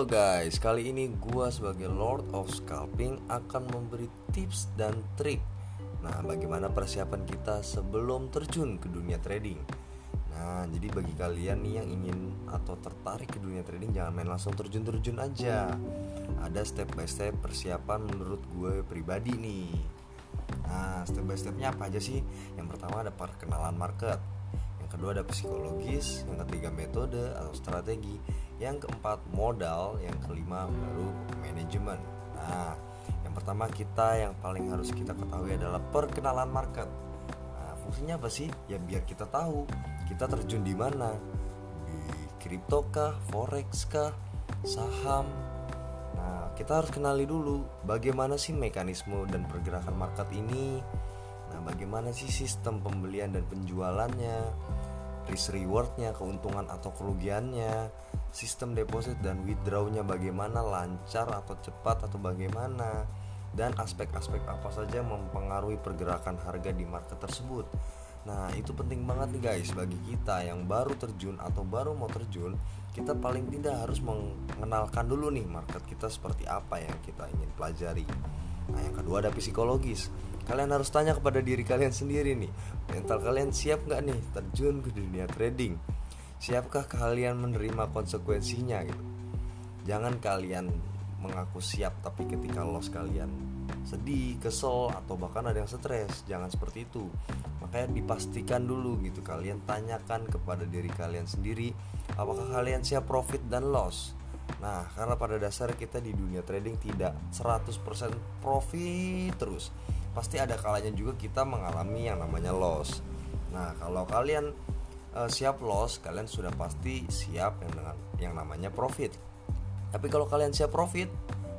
Halo guys, kali ini gue sebagai Lord of Scalping akan memberi tips dan trik. Nah, bagaimana persiapan kita sebelum terjun ke dunia trading? Nah, jadi bagi kalian nih yang ingin atau tertarik ke dunia trading Jangan main langsung terjun-terjun aja. Ada step by step persiapan menurut gue pribadi nih. Nah, step by stepnya apa aja sih? Yang pertama ada perkenalan market. Yang kedua ada psikologis. Yang ketiga metode atau strategi yang keempat modal. Yang kelima baru manajemen. Nah yang pertama kita yang paling harus kita ketahui adalah perkenalan market. Nah fungsinya apa sih? Ya biar kita tahu kita terjun di mana. Di kripto kah forex kah saham. Nah kita harus kenali dulu bagaimana sih mekanisme dan pergerakan market ini. Nah bagaimana sih sistem pembelian dan penjualannya risk rewardnya keuntungan atau kerugiannya sistem deposit dan withdrawnya bagaimana lancar atau cepat atau bagaimana dan aspek-aspek apa saja mempengaruhi pergerakan harga di market tersebut. Nah, itu penting banget nih guys bagi kita yang baru terjun atau baru mau terjun, kita paling tidak harus mengenalkan dulu nih market kita seperti apa yang kita ingin pelajari. Nah, yang kedua ada psikologis. Kalian harus tanya kepada diri kalian sendiri nih, mental kalian siap nggak nih terjun ke dunia trading? siapkah kalian menerima konsekuensinya gitu jangan kalian mengaku siap tapi ketika loss kalian sedih, kesel atau bahkan ada yang stres jangan seperti itu makanya dipastikan dulu gitu kalian tanyakan kepada diri kalian sendiri apakah kalian siap profit dan loss Nah, karena pada dasar kita di dunia trading tidak 100% profit terus. Pasti ada kalanya juga kita mengalami yang namanya loss. Nah, kalau kalian uh, siap loss kalian sudah pasti siap yang dengan yang namanya profit. Tapi kalau kalian siap profit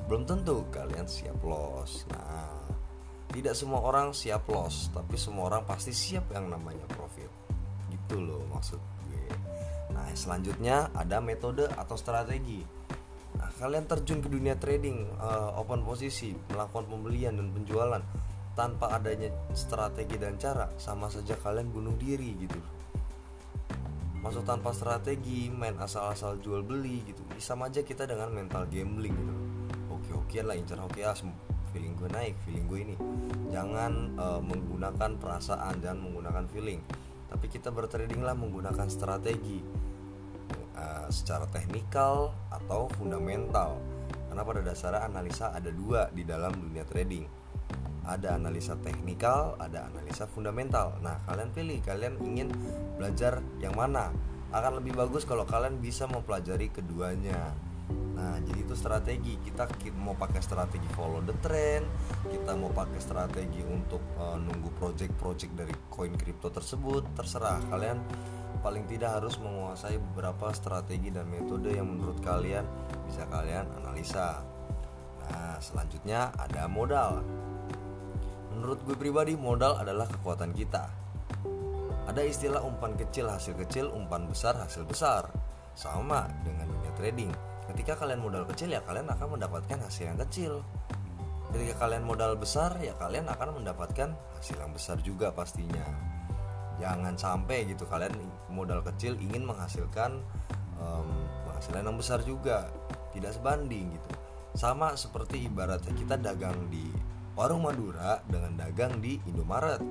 belum tentu kalian siap loss. Nah tidak semua orang siap loss tapi semua orang pasti siap yang namanya profit. Gitu loh maksud gue. Nah selanjutnya ada metode atau strategi. Nah kalian terjun ke dunia trading uh, open posisi melakukan pembelian dan penjualan tanpa adanya strategi dan cara sama saja kalian bunuh diri gitu. Masuk tanpa strategi main asal-asal jual beli gitu. Sama aja kita dengan mental gambling gitu. Oke-okean lah incar oke ah feeling gue naik feeling gue ini. Jangan uh, menggunakan perasaan dan menggunakan feeling. Tapi kita bertrading lah menggunakan strategi. Uh, secara teknikal atau fundamental. Karena pada dasarnya analisa ada dua di dalam dunia trading ada analisa teknikal, ada analisa fundamental. Nah, kalian pilih kalian ingin belajar yang mana. Akan lebih bagus kalau kalian bisa mempelajari keduanya. Nah, jadi itu strategi. Kita mau pakai strategi follow the trend, kita mau pakai strategi untuk uh, nunggu project-project dari koin kripto tersebut, terserah kalian paling tidak harus menguasai beberapa strategi dan metode yang menurut kalian bisa kalian analisa. Nah, selanjutnya ada modal. Menurut gue pribadi, modal adalah kekuatan kita. Ada istilah umpan kecil hasil kecil, umpan besar hasil besar. Sama dengan dunia trading. Ketika kalian modal kecil ya kalian akan mendapatkan hasil yang kecil. Ketika kalian modal besar ya kalian akan mendapatkan hasil yang besar juga pastinya. Jangan sampai gitu kalian modal kecil ingin menghasilkan um, penghasilan yang besar juga. Tidak sebanding gitu. Sama seperti ibaratnya kita dagang di warung Madura dengan dagang di Indomaret.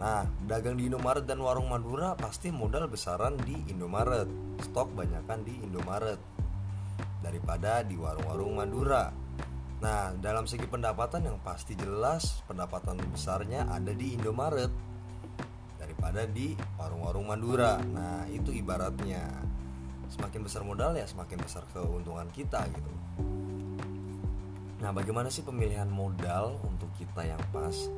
Nah, dagang di Indomaret dan warung Madura pasti modal besaran di Indomaret. Stok banyakkan di Indomaret daripada di warung-warung Madura. Nah, dalam segi pendapatan yang pasti jelas pendapatan besarnya ada di Indomaret daripada di warung-warung Madura. Nah, itu ibaratnya semakin besar modal ya semakin besar keuntungan kita gitu. Nah, bagaimana sih pemilihan modal untuk kita yang pas?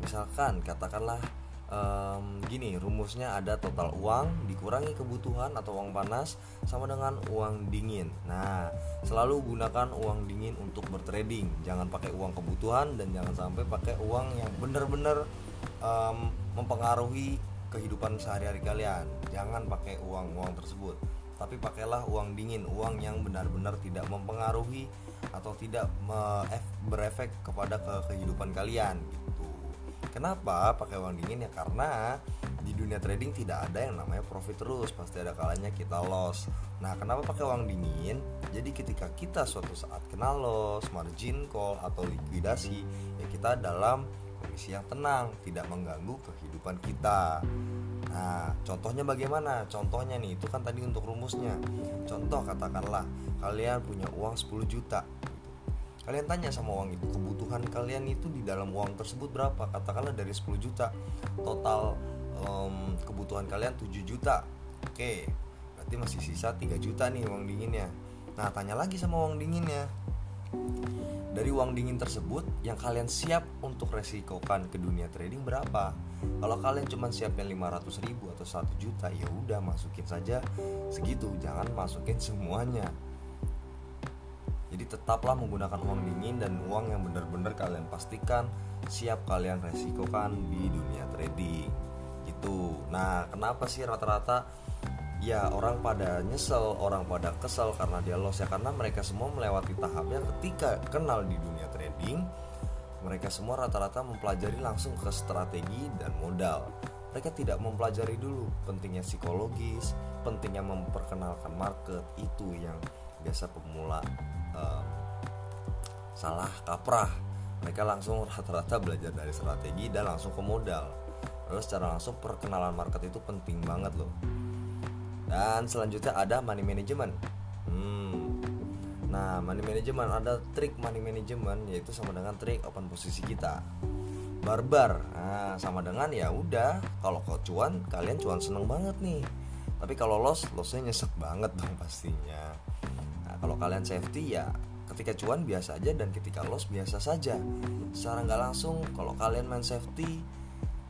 Misalkan katakanlah um, gini, rumusnya ada total uang dikurangi kebutuhan atau uang panas sama dengan uang dingin. Nah, selalu gunakan uang dingin untuk bertrading. Jangan pakai uang kebutuhan dan jangan sampai pakai uang yang benar-benar um, mempengaruhi kehidupan sehari-hari kalian. Jangan pakai uang-uang tersebut tapi pakailah uang dingin, uang yang benar-benar tidak mempengaruhi atau tidak berefek kepada ke kehidupan kalian gitu. Kenapa pakai uang dingin? Ya karena di dunia trading tidak ada yang namanya profit terus pasti ada kalanya kita loss. Nah kenapa pakai uang dingin? Jadi ketika kita suatu saat kena loss margin call atau likuidasi ya kita dalam kondisi yang tenang tidak mengganggu kehidupan kita Nah, contohnya bagaimana? Contohnya nih, itu kan tadi untuk rumusnya. Contoh katakanlah kalian punya uang 10 juta. Kalian tanya sama uang itu, kebutuhan kalian itu di dalam uang tersebut berapa? Katakanlah dari 10 juta. Total um, kebutuhan kalian 7 juta oke berarti masih sisa 3 juta nih uang dinginnya nah tanya lagi sama uang dinginnya dari uang dingin tersebut yang kalian siap untuk resikokan ke dunia trading berapa? Kalau kalian cuma siapnya 500 ribu atau 1 juta ya udah masukin saja. Segitu jangan masukin semuanya. Jadi tetaplah menggunakan uang dingin dan uang yang benar-benar kalian pastikan siap kalian resikokan di dunia trading. Gitu. Nah kenapa sih rata-rata ya orang pada nyesel orang pada kesel karena dia loss ya. Karena mereka semua melewati tahapnya ketika kenal di dunia trading mereka semua rata-rata mempelajari langsung ke strategi dan modal. Mereka tidak mempelajari dulu pentingnya psikologis pentingnya memperkenalkan market itu yang biasa pemula um, salah kaprah. Mereka langsung rata-rata belajar dari strategi dan langsung ke modal. Lalu secara langsung perkenalan market itu penting banget loh dan selanjutnya ada money management. Hmm. nah money management ada trik money management yaitu sama dengan trik open posisi kita. Barbar. Nah, sama dengan ya udah kalau kau cuan kalian cuan seneng banget nih. Tapi kalau loss lossnya nyesek banget dong pastinya. Nah, kalau kalian safety ya ketika cuan biasa aja dan ketika loss biasa saja. Secara nggak langsung kalau kalian main safety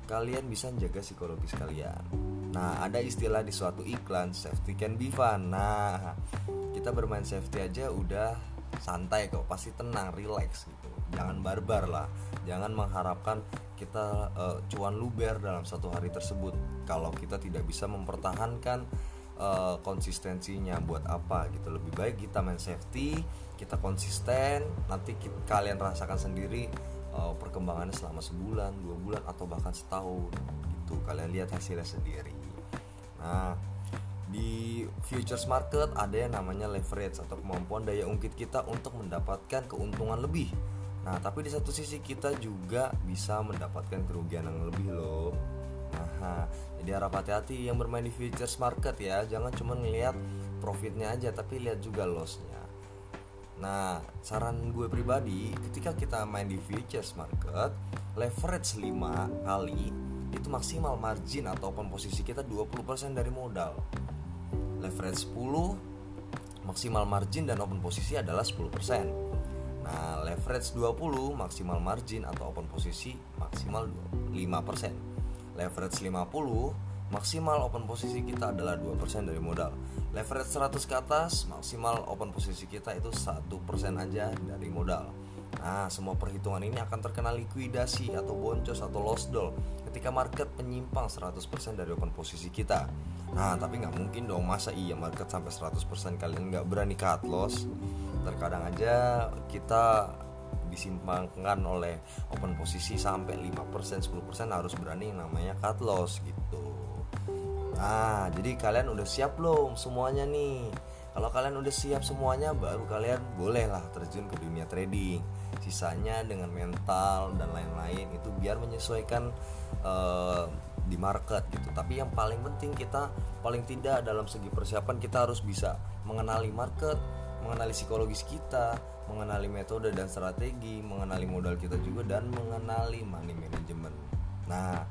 kalian bisa menjaga psikologis kalian. Nah, ada istilah di suatu iklan safety can be fun. Nah, kita bermain safety aja udah santai kok, pasti tenang, relax gitu. Jangan barbar lah. Jangan mengharapkan kita uh, cuan luber dalam satu hari tersebut kalau kita tidak bisa mempertahankan uh, konsistensinya buat apa gitu. Lebih baik kita main safety, kita konsisten, nanti kita, kalian rasakan sendiri uh, perkembangannya selama sebulan, dua bulan atau bahkan setahun gitu. Kalian lihat hasilnya sendiri. Nah, di futures market ada yang namanya leverage atau kemampuan daya ungkit kita untuk mendapatkan keuntungan lebih. Nah, tapi di satu sisi kita juga bisa mendapatkan kerugian yang lebih loh. Nah, jadi harap hati-hati yang bermain di futures market ya. Jangan cuma ngelihat profitnya aja, tapi lihat juga lossnya. Nah, saran gue pribadi, ketika kita main di futures market, leverage 5 kali itu maksimal margin atau open posisi kita 20% dari modal. Leverage 10 maksimal margin dan open posisi adalah 10%. Nah, leverage 20 maksimal margin atau open posisi maksimal 5%. Leverage 50 maksimal open posisi kita adalah 2% dari modal leverage 100 ke atas maksimal open posisi kita itu satu persen aja dari modal Nah, semua perhitungan ini akan terkena likuidasi atau boncos atau loss doll ketika market menyimpang 100% dari open posisi kita. Nah, tapi nggak mungkin dong masa iya market sampai 100% kalian nggak berani cut loss. Terkadang aja kita disimpangkan oleh open posisi sampai 5% 10% harus berani namanya cut loss gitu. Nah, jadi kalian udah siap belum semuanya nih? Kalau kalian udah siap semuanya, baru kalian bolehlah terjun ke dunia trading. Sisanya dengan mental dan lain-lain itu biar menyesuaikan uh, di market gitu. Tapi yang paling penting kita paling tidak dalam segi persiapan kita harus bisa mengenali market, mengenali psikologis kita, mengenali metode dan strategi, mengenali modal kita juga dan mengenali money management. Nah,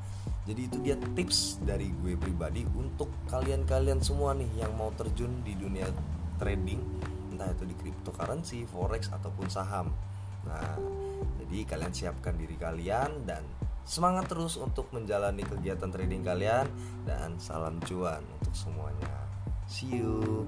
jadi itu dia tips dari gue pribadi untuk kalian-kalian semua nih yang mau terjun di dunia trading entah itu di cryptocurrency, forex ataupun saham. Nah, jadi kalian siapkan diri kalian dan semangat terus untuk menjalani kegiatan trading kalian dan salam cuan untuk semuanya. See you.